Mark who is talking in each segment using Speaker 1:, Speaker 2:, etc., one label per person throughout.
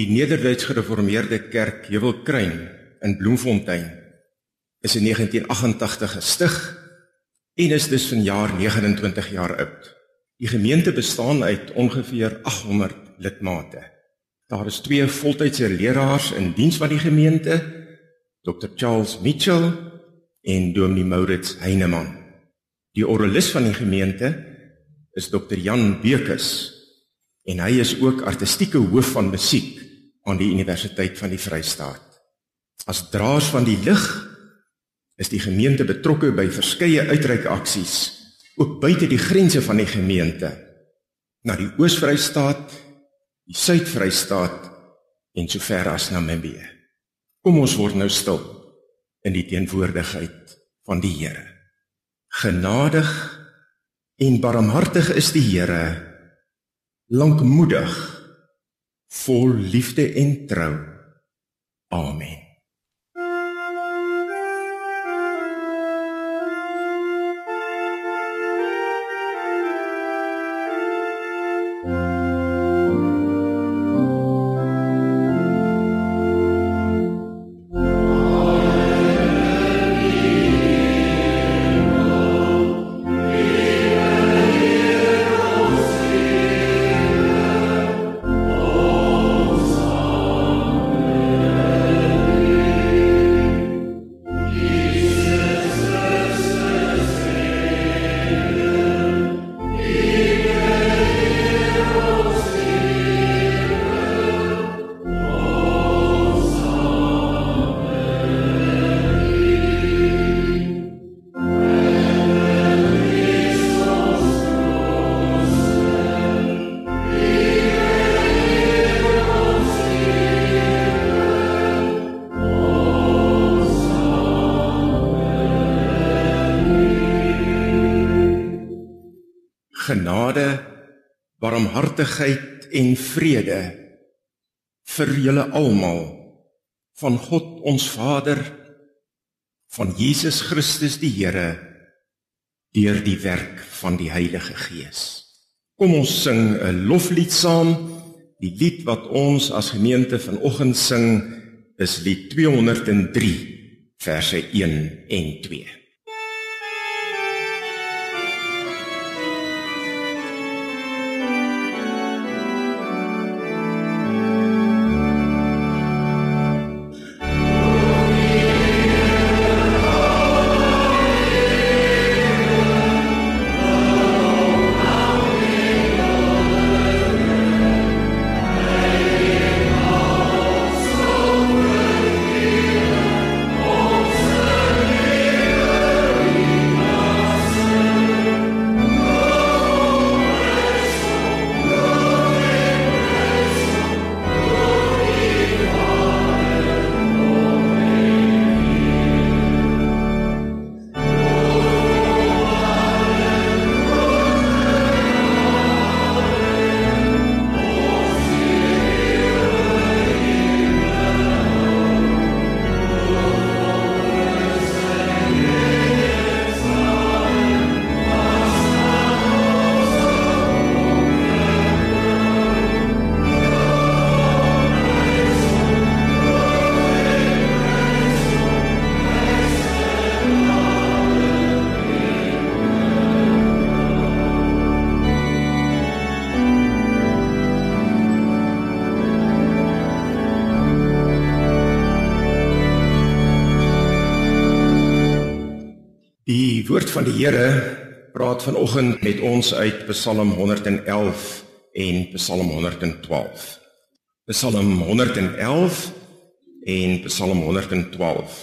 Speaker 1: Die Nederduits Gereformeerde Kerk Heuwelkruin in Bloemfontein is in 1988 gestig en is dus vanjaar 29 jaar oud. Die gemeente bestaan uit ongeveer 800 lidmate. Daar is twee voltydse leraars in diens van die gemeente, Dr Charles Mitchell en Dominee Maurits Heineman. Die orgelis van die gemeente is Dr Jan Bekes en hy is ook artistieke hoof van musiek aan die Universiteit van die Vrystaat. As draers van die lig is die gemeente betrokke by verskeie uitreikaksies ook buite die grense van die gemeente na die Oos-Vrystaat, die Suid-Vrystaat en sover as Namibië. Kom ons word nou stil in die teenwoordigheid van die Here. Genadig en barmhartig is die Here lankmoedig, vol liefde en trou. Amen. Genade, barmhartigheid en vrede vir julle almal van God ons Vader van Jesus Christus die Here deur die werk van die Heilige Gees. Kom ons sing 'n loflied saam. Die lied wat ons as gemeente vanoggend sing is lied 203 verse 1 en 2. Woord van die Here praat vanoggend met ons uit Psalm 111 en Psalm 112. Psalm 111 en Psalm 112.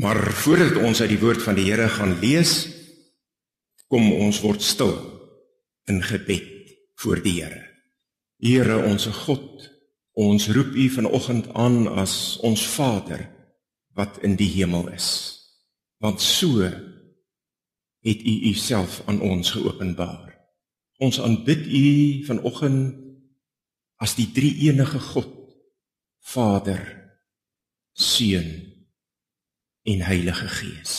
Speaker 1: Maar voordat ons uit die woord van die Here gaan lees, kom ons word stil in gebed voor die Here. Here onsse God, ons roep U vanoggend aan as ons Vader wat in die hemel is. Want so het u uself aan ons geopenbaar. Ons aanbid u vanoggend as die drie enige God, Vader, Seun en Heilige Gees.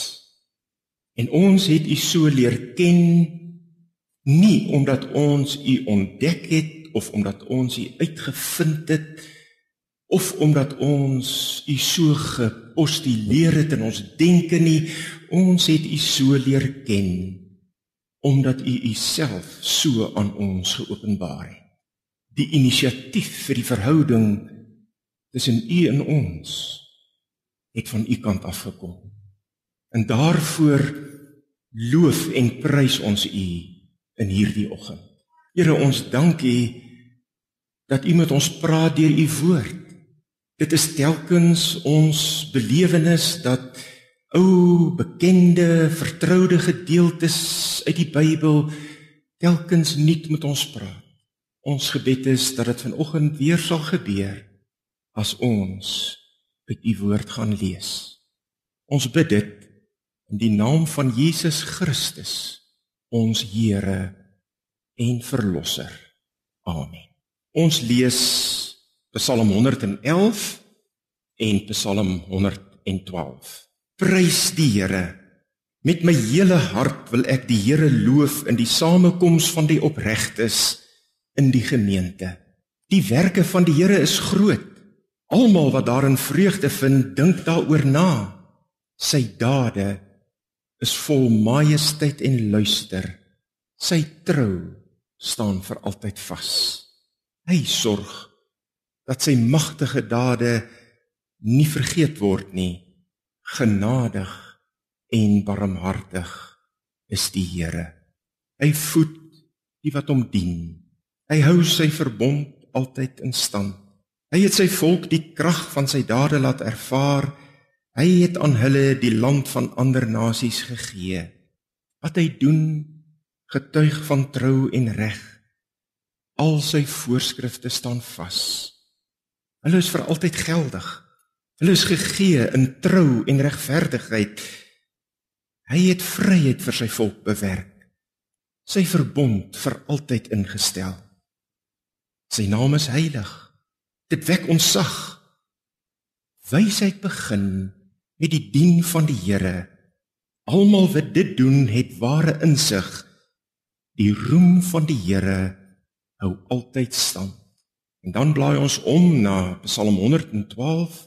Speaker 1: En ons het u so leer ken nie omdat ons u ontdek het of omdat ons u uitgevind het of omdat ons u so gepostuleer het in ons denke nie ons het u so leer ken omdat u u self so aan ons geopenbaar het. Die inisiatief vir die verhouding tussen u en ons het van u kant af gekom en daarvoor loof en prys ons u in hierdie oggend. Here ons dankie dat u met ons praat deur u woord Dit is telkens ons belewenis dat ou bekende vertroude gedeeltes uit die Bybel telkens nuut met ons praat. Ons gebed is dat dit vanoggend weer sal gebeur as ons uit u woord gaan lees. Ons bid dit in die naam van Jesus Christus, ons Here en verlosser. Amen. Ons lees Psalm 111 en Psalm 112. Prys die Here. Met my hele hart wil ek die Here loof in die samekoms van die opregtes in die gemeente. Die werke van die Here is groot. Almal wat daarin vreugde vind, dink daaroor na. Sy dade is vol majesteit en luister. Sy trou staan vir altyd vas. Hy sorg dat sy magtige dade nie vergeet word nie. Genadig en barmhartig is die Here. Hy voed die wat hom dien. Hy hou sy verbond altyd in stand. Hy het sy volk die krag van sy dade laat ervaar. Hy het aan hulle die land van ander nasies gegee. Wat hy doen, getuig van trou en reg. Al sy voorskrifte staan vas. Hulle is vir altyd geldig. Hulle is gegee in trou en regverdigheid. Hy het vryheid vir sy volk bewerk. Sy verbond vir altyd ingestel. Sy naam is heilig. Dit wek ontzag. Wysheid begin met die dien van die Here. Almal wat dit doen, het ware insig. Die roem van die Here hou altyd stand. En dan blaai ons om na Psalm 112.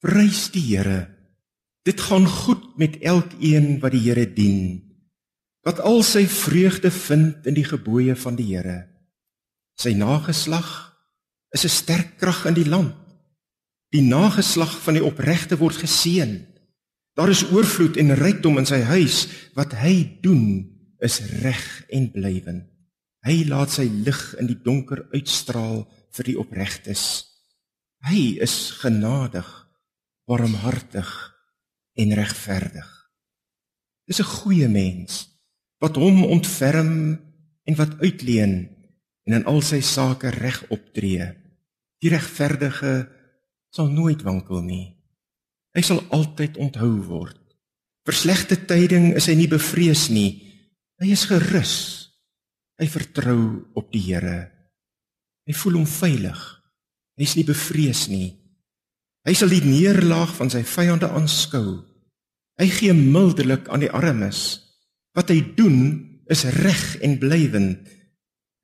Speaker 1: Prys die Here. Dit gaan goed met elkeen wat die Here dien. Wat al sy vreugde vind in die gebooie van die Here. Sy nageslag is 'n sterk krag in die land. Die nageslag van die opregte word geseën. Daar is oorvloed en rykdom in sy huis. Wat hy doen is reg en blywend. Hy laat sy lig in die donker uitstraal vir die opregtes. Hy is genadig, barmhartig en regverdig. Dis 'n goeie mens wat hom ontferm en wat uitleen en in al sy sake reg optree. Die regverdige sal nooit wankel nie. Hy sal altyd onthou word. Vir slegte tyding is hy nie bevrees nie. Hy is gerus. Hy vertrou op die Here. Hy voel hom veilig. Hy's nie bevrees nie. Hy sal die neerlaag van sy vyande aanskou. Hy gee mildelik aan die armes. Wat hy doen is reg en blywend.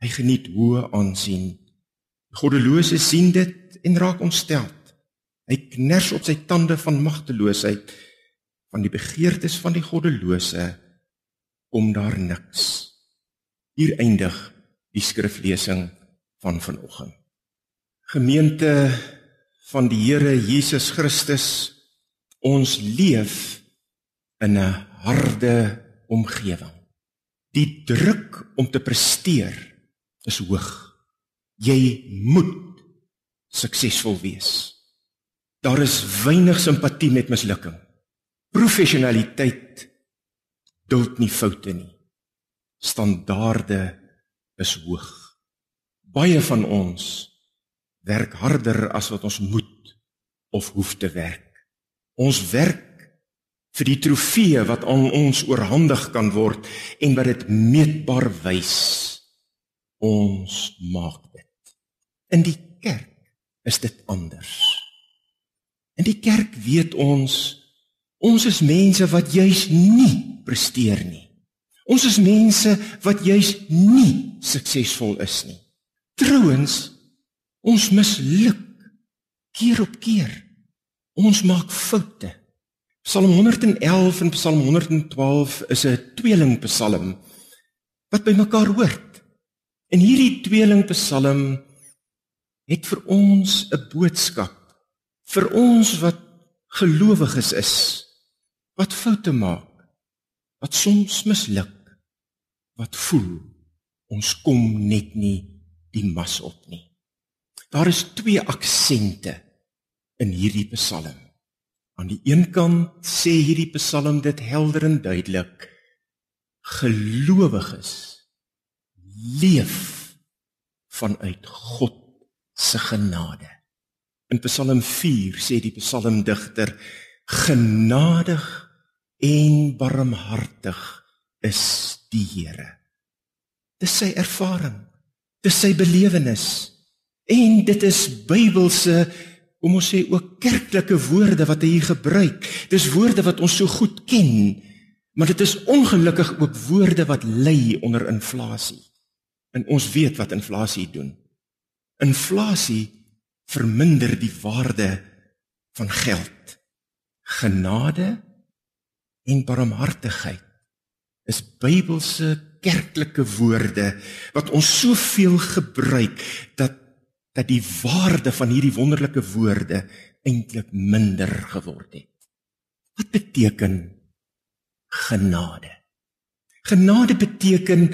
Speaker 1: Hy geniet hoë aansien. Goddelose sien dit en raak ontstel. Hy kners op sy tande van magteloosheid. Van die begeertes van die goddelose kom daar niks. Hier eindig die skriflesing van vanoggend. Gemeente van die Here Jesus Christus, ons leef in 'n harde omgewing. Die druk om te presteer is hoog. Jy moet suksesvol wees. Daar is weinig simpatie met mislukking. Professionaliteit duld nie foute nie. Standaarde is hoog. Baie van ons werk harder as wat ons moet of hoef te werk. Ons werk vir die trofee wat aan ons oorhandig kan word en wat dit meetbaar wys. Ons maak dit. In die kerk is dit anders. In die kerk weet ons ons is mense wat juis nie presteer nie. Ons is mense wat juis nie suksesvol is nie. Trouwens, ons misluk keer op keer. Ons maak foute. Psalm 111 en Psalm 112 is 'n tweelingpsalm wat by mekaar hoort. En hierdie tweelingpsalm het vir ons 'n boodskap vir ons wat gelowiges is, wat foute maak, wat soms misluk, wat voel ons kom net nie die mas op nie. Daar is twee aksente in hierdie Psalm. Aan die een kant sê hierdie Psalm dit helder en duidelik: gelowiges leef vanuit God se genade. In Psalm 4 sê die psalmdigter: genadig en barmhartig is die Here. Dis sy ervaring, dis sy belewenis. En dit is Bybelse kom ons sê ook kerklike woorde wat hy gebruik. Dis woorde wat ons so goed ken, maar dit is ongelukkig ook woorde wat lei onder inflasie. En ons weet wat inflasie doen. Inflasie verminder die waarde van geld. Genade en barmhartigheid is Bybelse kerklike woorde wat ons soveel gebruik dat dat die waarde van hierdie wonderlike woorde eintlik minder geword het. Wat beteken genade? Genade beteken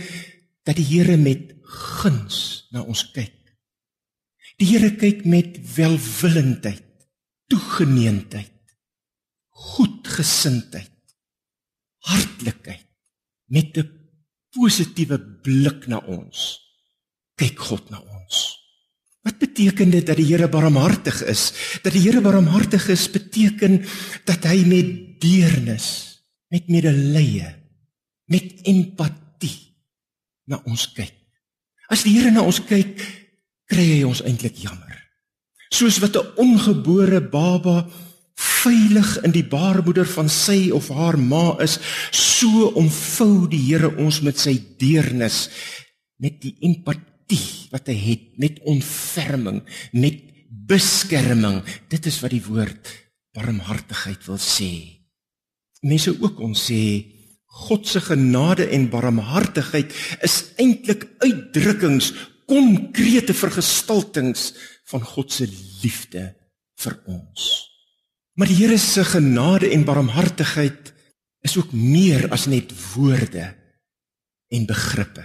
Speaker 1: dat die Here met guns na ons kyk. Die Here kyk met welwillendheid, toegeneentheid, goedgesindheid, hartlikheid met 'n positiewe blik na ons. Kyk God na ons. Wat beteken dit dat die Here barmhartig is? Dat die Here barmhartig is beteken dat hy met deernis, met medelee, met empatie na ons kyk. As die Here na ons kyk, kry hy ons eintlik jammer. Soos wat 'n ongebore baba veilig in die baarmoeder van sy of haar ma is, so omvou die Here ons met sy deernis, met die empatie wat hy het met ontferming, met beskerming. Dit is wat die woord barmhartigheid wil sê. Mense ook ons sê God se genade en barmhartigheid is eintlik uitdrukkings, konkrete vergestaltings van God se liefde vir ons. Maar die Here se genade en barmhartigheid is ook meer as net woorde en begrippe.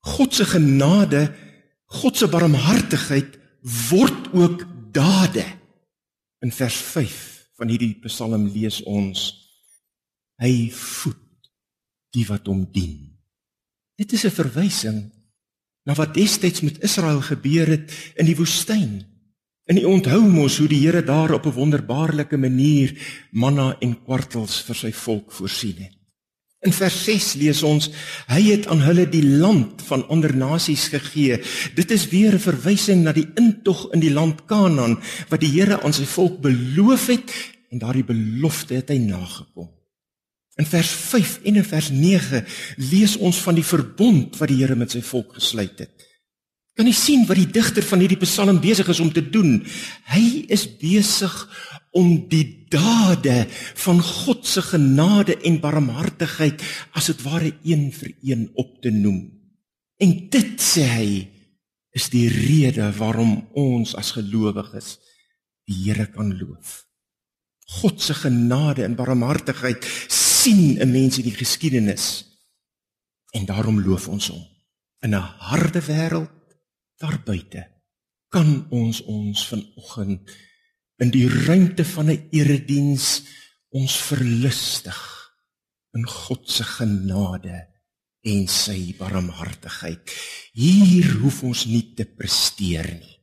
Speaker 1: God se genade, God se barmhartigheid word ook dade. In vers 5 van hierdie Psalm lees ons hy voed die wat hom dien. Dit is 'n verwysing na wat destyds met Israel gebeur het in die woestyn. En u onthou mos hoe die Here daar op 'n wonderbaarlike manier manna en kwartels vir sy volk voorsien het. In vers 6 lees ons hy het aan hulle die land van ander nasies gegee. Dit is weer 'n verwysing na die intog in die land Kanaan wat die Here aan sy volk beloof het en daardie belofte het hy nagekom. In vers 5 en in vers 9 lees ons van die verbond wat die Here met sy volk gesluit het. Kan jy sien wat die digter van hierdie Psalm besig is om te doen? Hy is besig om die dade van God se genade en barmhartigheid as dit ware een vir een op te noem. En dit sê hy is die rede waarom ons as gelowiges die Here kan loof. God se genade en barmhartigheid sien 'n mens in die geskiedenis en daarom loof ons hom. In 'n harde wêreld daar buite kan ons ons vanoggend in die ruimte van 'n erediens ons verlustig in God se genade en sy barmhartigheid. Hier hoef ons nie te presteer nie.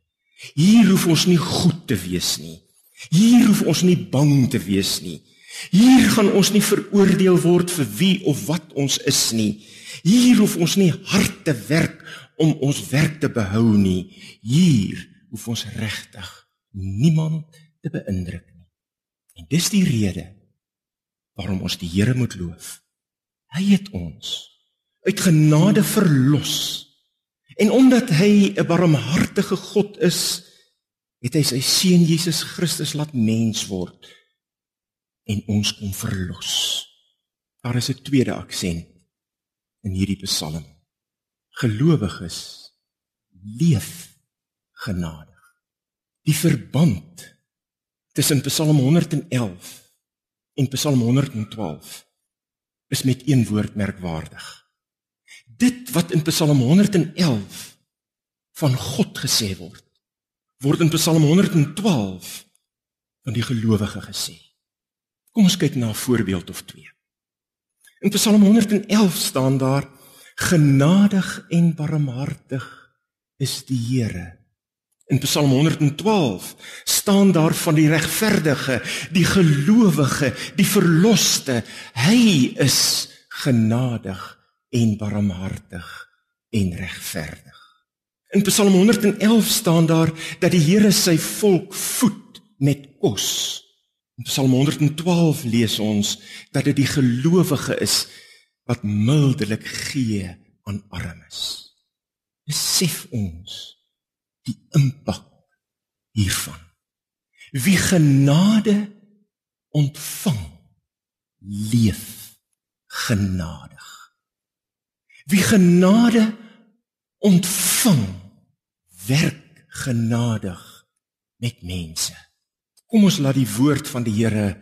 Speaker 1: Hier hoef ons nie goed te wees nie. Hier hoef ons nie bang te wees nie. Hier gaan ons nie veroordeel word vir wie of wat ons is nie. Hier hoef ons nie hard te werk om ons werk te behou nie. Hier hoef ons regtig niemand te beïndruk nie. En dis die rede waarom ons die Here moet loof. Hy het ons uit genade verlos. En omdat hy 'n barmhartige God is, het hy sy seun Jesus Christus laat mens word en ons kom verlos. Daar is 'n tweede aksent in hierdie Psalm. Gelowiges leef genadig. Die verband tussen Psalm 111 en Psalm 112 is met een woord merkwaardig. Dit wat in Psalm 111 van God gesê word, word in Psalm 112 van die gelowige gesê. Kom ons kyk na 'n voorbeeld of twee. In Psalm 111 staan daar: Genadig en barmhartig is die Here. In Psalm 112 staan daar van die regverdige, die gelowige, die verloste. Hy is genadig en barmhartig en regverdig. In Psalm 111 staan daar dat die Here sy volk voed met kos. In Psalm 112 lees ons dat dit die gelowige is wat mildelik gee aan armes. Besef ons die impak hiervan. Wie genade ontvang, leef genadig. Wie genade ontvang, werk genadig met mense. Kom ons laat die woord van die Here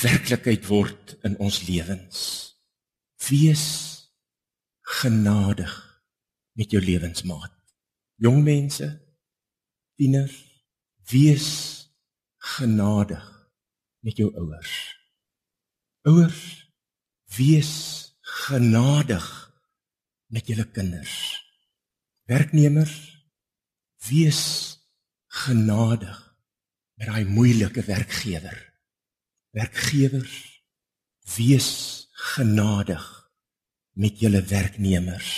Speaker 1: werklikheid word in ons lewens. Wees genadig met jou lewensmaat. Jong mense, tieners, wees genadig met jou ouers. Ouers, wees genadig met julle kinders. Werknemers, wees genadig met daai moeilike werkgewer. Werkgewers, wees genadig met julle werknemers.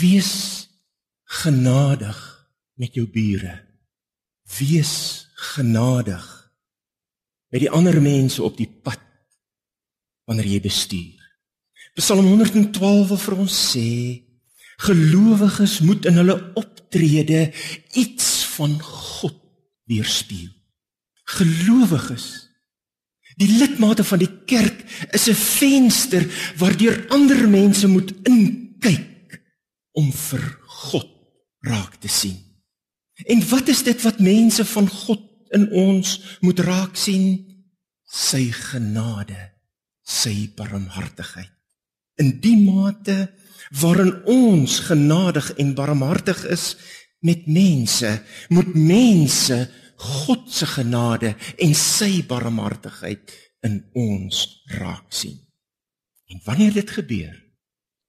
Speaker 1: Wees genadig met jou bure. Wees genadig met die ander mense op die pad wanneer jy bestuur. Psalm 112 wil vir ons sê gelowiges moet in hulle optrede iets van God weerspieël. Gelowiges Die lidmate van die kerk is 'n venster waardeur ander mense moet inkyk om vir God raak te sien. En wat is dit wat mense van God in ons moet raak sien? Sy genade, sy barmhartigheid. In die mate waarin ons genadig en barmhartig is, met mense, moet mense God se genade en sy barmhartigheid in ons raak sien. En wanneer dit gebeur,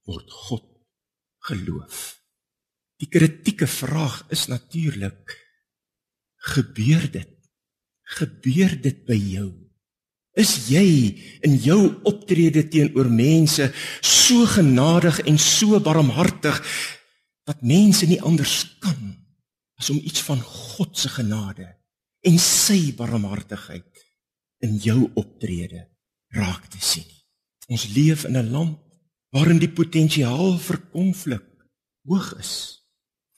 Speaker 1: word God geloof. Die kritieke vraag is natuurlik: gebeur dit? Gebeur dit by jou? Is jy in jou optrede teenoor mense so genadig en so barmhartig dat mense nie anders kan as om iets van God se genade en sy barmhartigheid in jou optrede raak te sien. Ons leef in 'n land waarin die potensiaal vir konflik hoog is.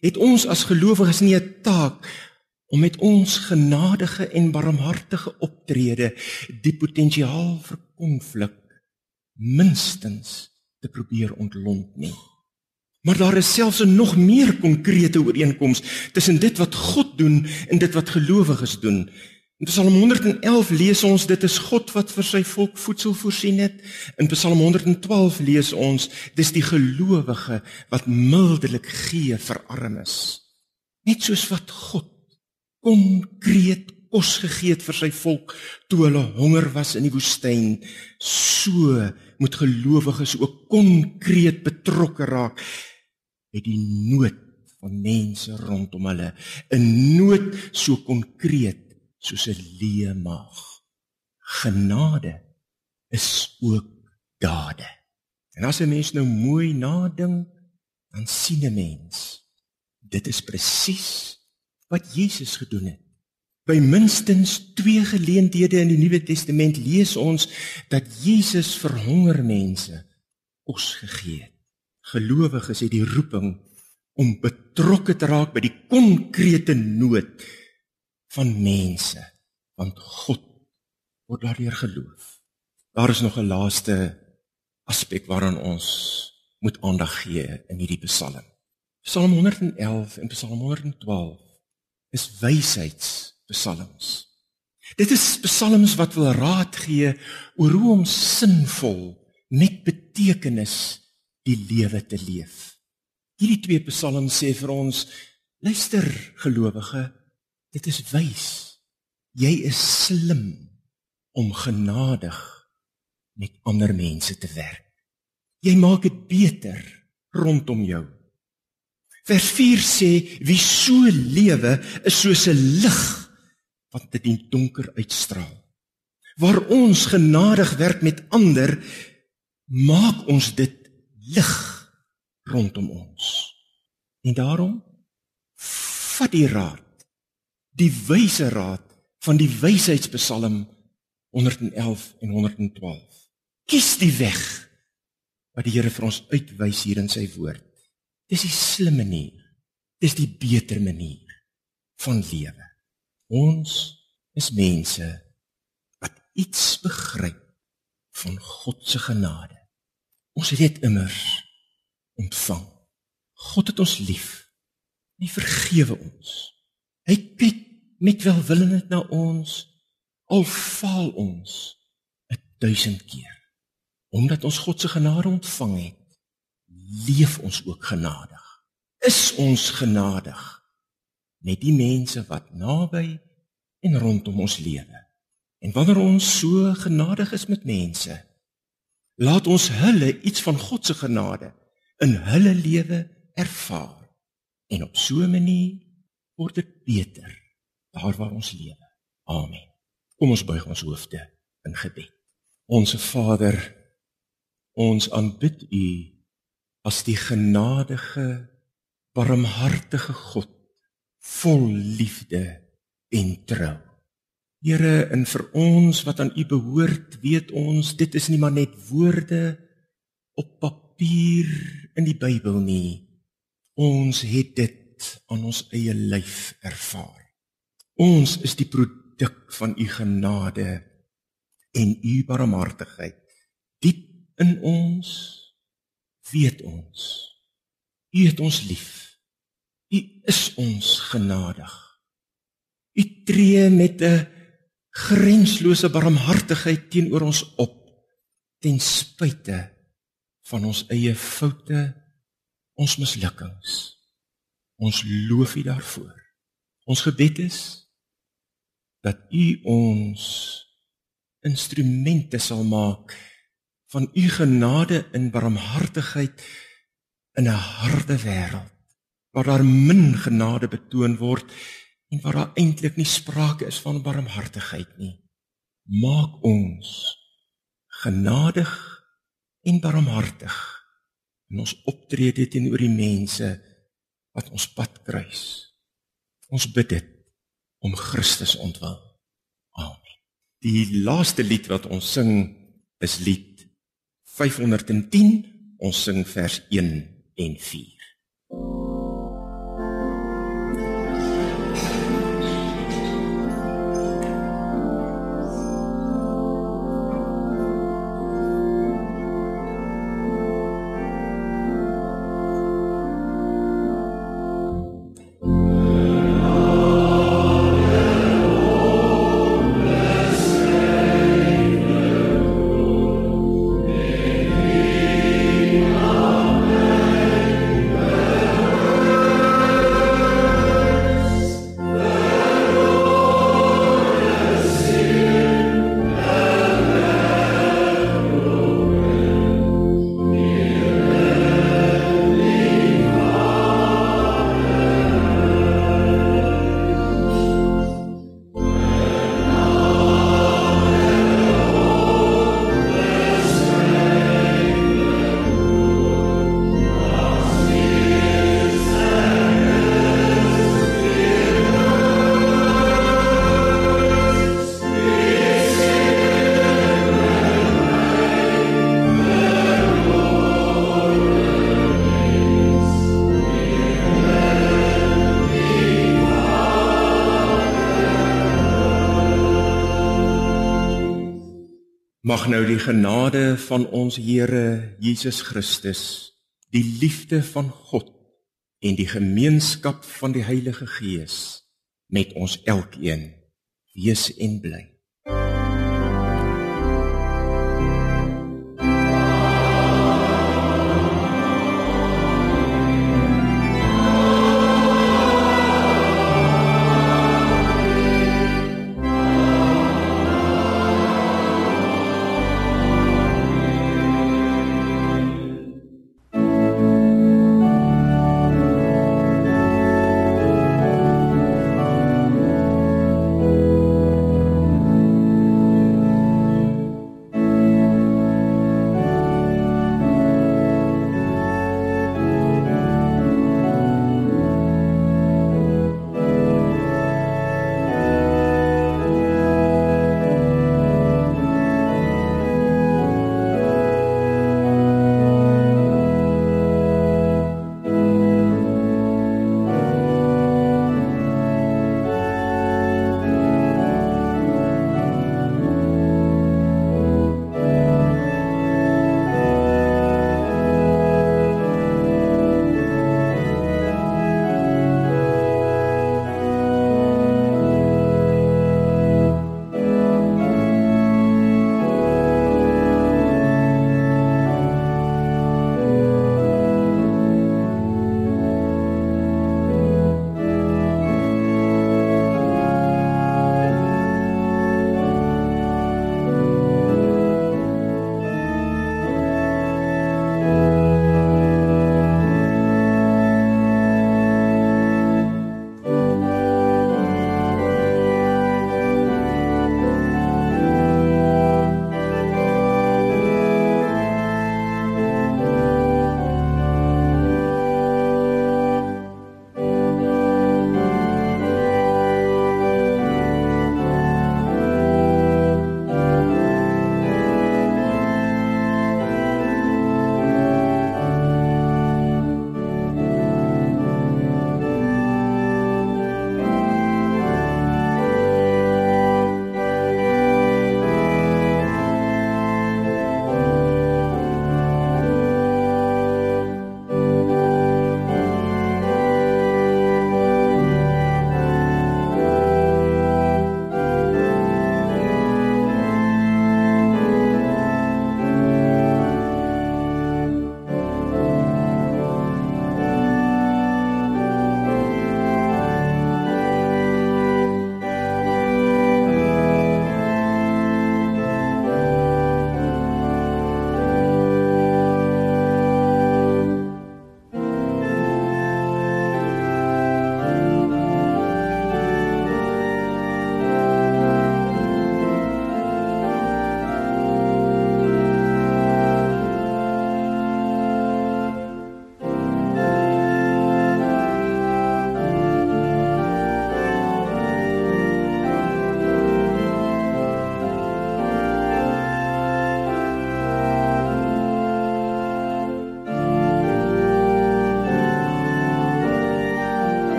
Speaker 1: Het ons as gelowiges nie 'n taak om met ons genadige en barmhartige optrede die potensiaal vir konflik minstens te probeer ontlont nie? Maar daar is selfs 'n nog meer konkrete ooreenkoms tussen dit wat God doen en dit wat gelowiges doen. In Psalm 111 lees ons dit is God wat vir sy volk voedsel voorsien het. In Psalm 112 lees ons dis die gelowige wat mildelik gee vir armes. Net soos wat God konkreet kos gegee het vir sy volk toe hulle honger was in die woestyn, so moet gelowiges ook konkreet betrokke raak met die nood van mense rondom hulle, 'n nood so konkreet soos 'n leë maag. Genade is ook dade. En as 'n mens nou mooi nadink, dan sien 'n mens dit is presies wat Jesus gedoen het. By minstens twee geleenthede in die Nuwe Testament lees ons dat Jesus vir honger mense kos gegee het gelowiges het die roeping om betrokke te raak by die konkrete nood van mense, want God word daardeur geloof. Daar is nog 'n laaste aspek waaraan ons moet aandag gee in hierdie Psalm. Psalm 111 en Psalm 112 is wysheidspsalms. Dit is psalms wat wil raad gee oor hoe om sinvol met betekenis die lewe te leef. Hierdie twee psalms sê vir ons: Luister, gelowige, dit is wys. Jy is slim om genadig met ander mense te werk. Jy maak dit beter rondom jou. Vers 4 sê wie so lewe is soos 'n lig wat dit in donker uitstraal. Waar ons genadig werk met ander, maak ons dit lig rondom ons. En daarom vat die raad, die wyse raad van die wysheidspsalm 111 en 112. Kies die weg wat die Here vir ons uitwys hier in sy woord. Dis die slim manier. Dis die beter manier van lewe. Ons is mense wat iets begryp van God se genade. Ons het dit immers ontvang. God het ons lief. Hy vergewe ons. Hy kyk met welwillendheid na ons al faal ons 1000 keer. Omdat ons God se genade ontvang het, leef ons ook genadig. Is ons genadig met die mense wat naby en rondom ons lewe. En wanneer ons so genadig is met mense, laat ons hulle iets van God se genade in hulle lewe ervaar. En op so 'n manier word dit beter daar waar ons lewe. Amen. Kom ons buig ons hoofde in gebed. Onse Vader, ons aanbid U as die genadige, barmhartige God, vol liefde en trou. Here, in vir ons wat aan U behoort, weet ons dit is nie maar net woorde op papier in die Bybel nie. Ons het dit aan ons eie lyf ervaar. Ons is die produk van u genade en u barmhartigheid. Diep in ons weet ons. U het ons lief. U is ons genadig. U tree met 'n grenslose barmhartigheid teenoor ons op ten spyte van ons eie foute, ons mislukkings. Ons loof U daarvoor. Ons gebed is dat U ons instrumente sal maak van U genade en barmhartigheid in 'n harde wêreld waar daar min genade betoon word en waar daar eintlik nie sprake is van barmhartigheid nie. Maak ons genadig en barmhartig in ons optrede teenoor die mense wat ons pad kruis. Ons bid dit om Christus ontwil. Amen. Die laaste lied wat ons sing is lied 510. Ons sing vers 1 en 4. Mag nou die genade van ons Here Jesus Christus, die liefde van God en die gemeenskap van die Heilige Gees met ons elkeen wees en bly.